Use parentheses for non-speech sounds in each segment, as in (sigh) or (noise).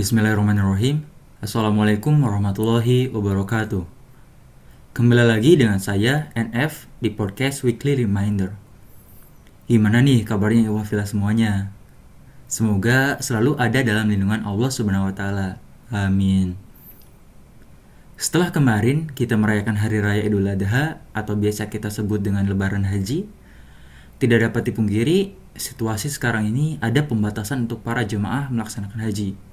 Bismillahirrahmanirrahim. Assalamualaikum warahmatullahi wabarakatuh. Kembali lagi dengan saya NF di podcast Weekly Reminder. Gimana nih kabarnya Iwafila semuanya? Semoga selalu ada dalam lindungan Allah Subhanahu wa taala. Amin. Setelah kemarin kita merayakan hari raya Idul Adha atau biasa kita sebut dengan lebaran haji, tidak dapat dipungkiri situasi sekarang ini ada pembatasan untuk para jemaah melaksanakan haji.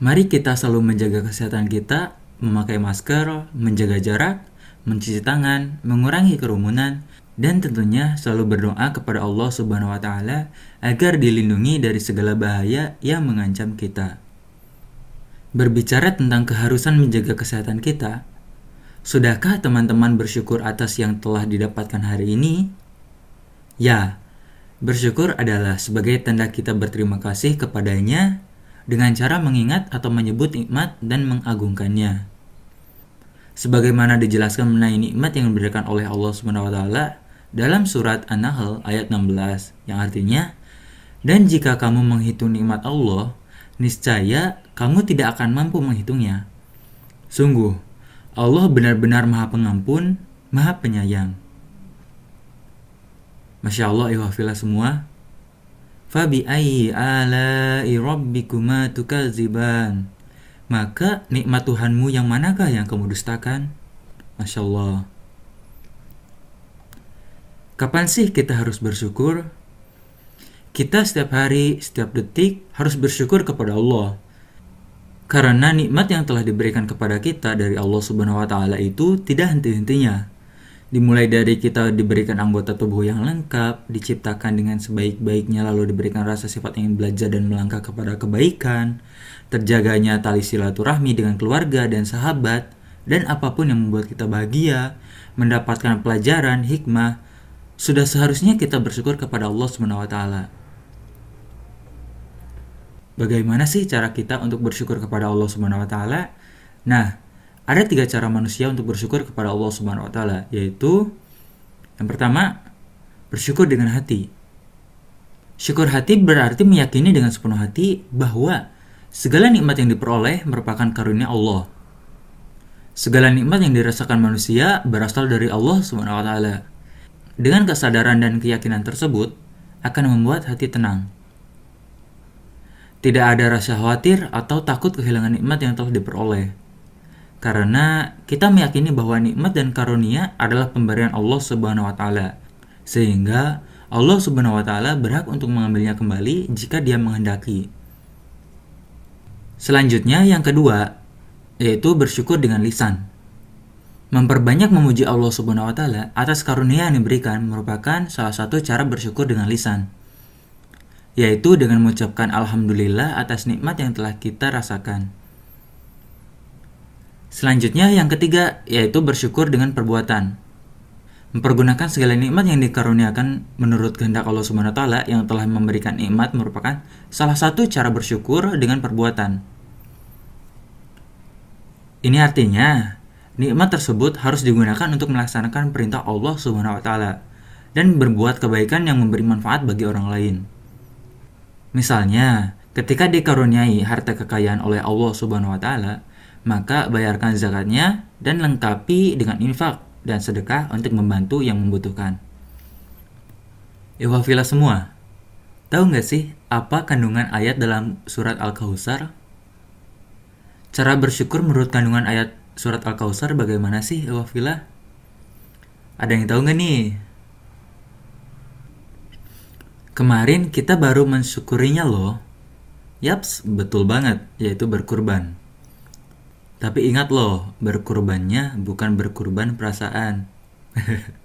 Mari kita selalu menjaga kesehatan kita, memakai masker, menjaga jarak, mencuci tangan, mengurangi kerumunan, dan tentunya selalu berdoa kepada Allah Subhanahu wa taala agar dilindungi dari segala bahaya yang mengancam kita. Berbicara tentang keharusan menjaga kesehatan kita, sudahkah teman-teman bersyukur atas yang telah didapatkan hari ini? Ya, bersyukur adalah sebagai tanda kita berterima kasih kepadanya dengan cara mengingat atau menyebut nikmat dan mengagungkannya. Sebagaimana dijelaskan mengenai nikmat yang diberikan oleh Allah Subhanahu wa taala dalam surat An-Nahl ayat 16 yang artinya dan jika kamu menghitung nikmat Allah niscaya kamu tidak akan mampu menghitungnya. Sungguh Allah benar-benar Maha Pengampun, Maha Penyayang. Masya Allah, ihwafillah semua, Fabi ayyi ala'i rabbikuma tukaziban. Maka nikmat Tuhanmu yang manakah yang kamu dustakan? Masya Allah. Kapan sih kita harus bersyukur? Kita setiap hari, setiap detik harus bersyukur kepada Allah. Karena nikmat yang telah diberikan kepada kita dari Allah Subhanahu wa taala itu tidak henti-hentinya. Dimulai dari kita diberikan anggota tubuh yang lengkap, diciptakan dengan sebaik-baiknya lalu diberikan rasa sifat ingin belajar dan melangkah kepada kebaikan, terjaganya tali silaturahmi dengan keluarga dan sahabat, dan apa pun yang membuat kita bahagia, mendapatkan pelajaran, hikmah, sudah seharusnya kita bersyukur kepada Allah SWT. Bagaimana sih cara kita untuk bersyukur kepada Allah SWT? Nah, ada tiga cara manusia untuk bersyukur kepada Allah Subhanahu wa taala, yaitu yang pertama, bersyukur dengan hati. Syukur hati berarti meyakini dengan sepenuh hati bahwa segala nikmat yang diperoleh merupakan karunia Allah. Segala nikmat yang dirasakan manusia berasal dari Allah Subhanahu wa taala. Dengan kesadaran dan keyakinan tersebut akan membuat hati tenang. Tidak ada rasa khawatir atau takut kehilangan nikmat yang telah diperoleh karena kita meyakini bahwa nikmat dan karunia adalah pemberian Allah Subhanahu wa taala. Sehingga Allah Subhanahu wa taala berhak untuk mengambilnya kembali jika Dia menghendaki. Selanjutnya yang kedua yaitu bersyukur dengan lisan. Memperbanyak memuji Allah Subhanahu wa taala atas karunia yang diberikan merupakan salah satu cara bersyukur dengan lisan. Yaitu dengan mengucapkan alhamdulillah atas nikmat yang telah kita rasakan. Selanjutnya yang ketiga yaitu bersyukur dengan perbuatan. Mempergunakan segala nikmat yang dikaruniakan menurut kehendak Allah Subhanahu taala yang telah memberikan nikmat merupakan salah satu cara bersyukur dengan perbuatan. Ini artinya nikmat tersebut harus digunakan untuk melaksanakan perintah Allah Subhanahu wa taala dan berbuat kebaikan yang memberi manfaat bagi orang lain. Misalnya, ketika dikaruniai harta kekayaan oleh Allah Subhanahu wa taala, maka bayarkan zakatnya dan lengkapi dengan infak dan sedekah untuk membantu yang membutuhkan. Iwafila semua, tahu nggak sih apa kandungan ayat dalam surat Al-Kautsar? Cara bersyukur menurut kandungan ayat surat Al-Kautsar bagaimana sih Iwafila? Ada yang tahu nggak nih? Kemarin kita baru mensyukurinya loh. Yaps, betul banget, yaitu berkurban. Tapi ingat loh, berkurbannya bukan berkurban perasaan. (laughs)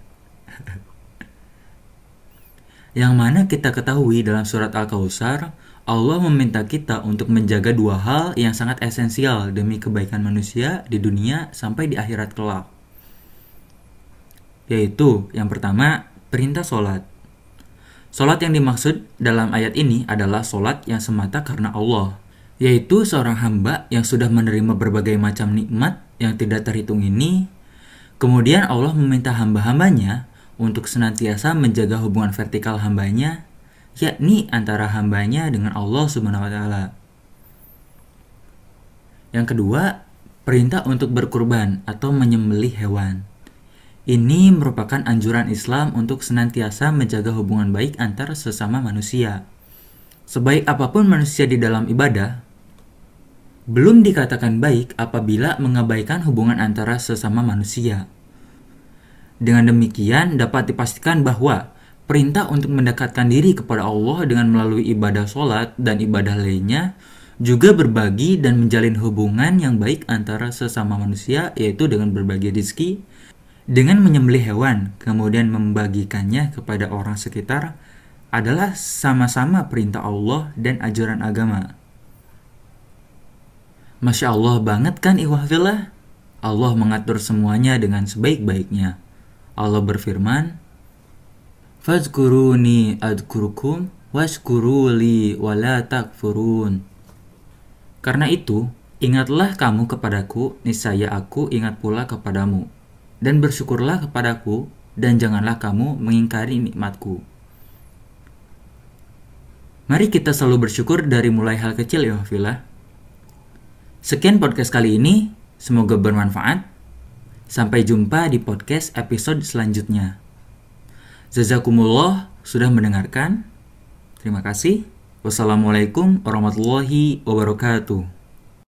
Yang mana kita ketahui dalam surat Al-Kautsar, Allah meminta kita untuk menjaga dua hal yang sangat esensial demi kebaikan manusia di dunia sampai di akhirat kelak. Yaitu, yang pertama, perintah sholat. Sholat yang dimaksud dalam ayat ini adalah sholat yang semata karena Allah, yaitu seorang hamba yang sudah menerima berbagai macam nikmat yang tidak terhitung ini. Kemudian Allah meminta hamba-hambanya untuk senantiasa menjaga hubungan vertikal hambanya, yakni antara hambanya dengan Allah Subhanahu wa taala. Yang kedua, perintah untuk berkurban atau menyembelih hewan. Ini merupakan anjuran Islam untuk senantiasa menjaga hubungan baik antar sesama manusia. Sebaik apa pun manusia di dalam ibadah, belum dikatakan baik apabila mengabaikan hubungan antara sesama manusia. Dengan demikian, dapat dipastikan bahwa perintah untuk mendekatkan diri kepada Allah dengan melalui ibadah sholat dan ibadah lainnya juga berbagi dan menjalin hubungan yang baik antara sesama manusia, yaitu dengan berbagi rezeki, dengan menyembelih hewan, kemudian membagikannya kepada orang sekitar, adalah sama-sama perintah Allah dan ajaran agama. Masya Allah banget kan iwahfilah? Allah mengatur semuanya dengan sebaik-baiknya. Allah berfirman, Fazkuruni adkurukum washkuruli wala takfurun. Karena itu, ingatlah kamu kepadaku, niscaya aku ingat pula kepadamu dan bersyukurlah kepadaku, dan janganlah kamu mengingkari nikmatku. Mari kita selalu bersyukur dari mulai hal kecil ya Villa. Sekian podcast kali ini, semoga bermanfaat. Sampai jumpa di podcast episode selanjutnya. Jazakumullah sudah mendengarkan. Terima kasih. Wassalamualaikum warahmatullahi wabarakatuh.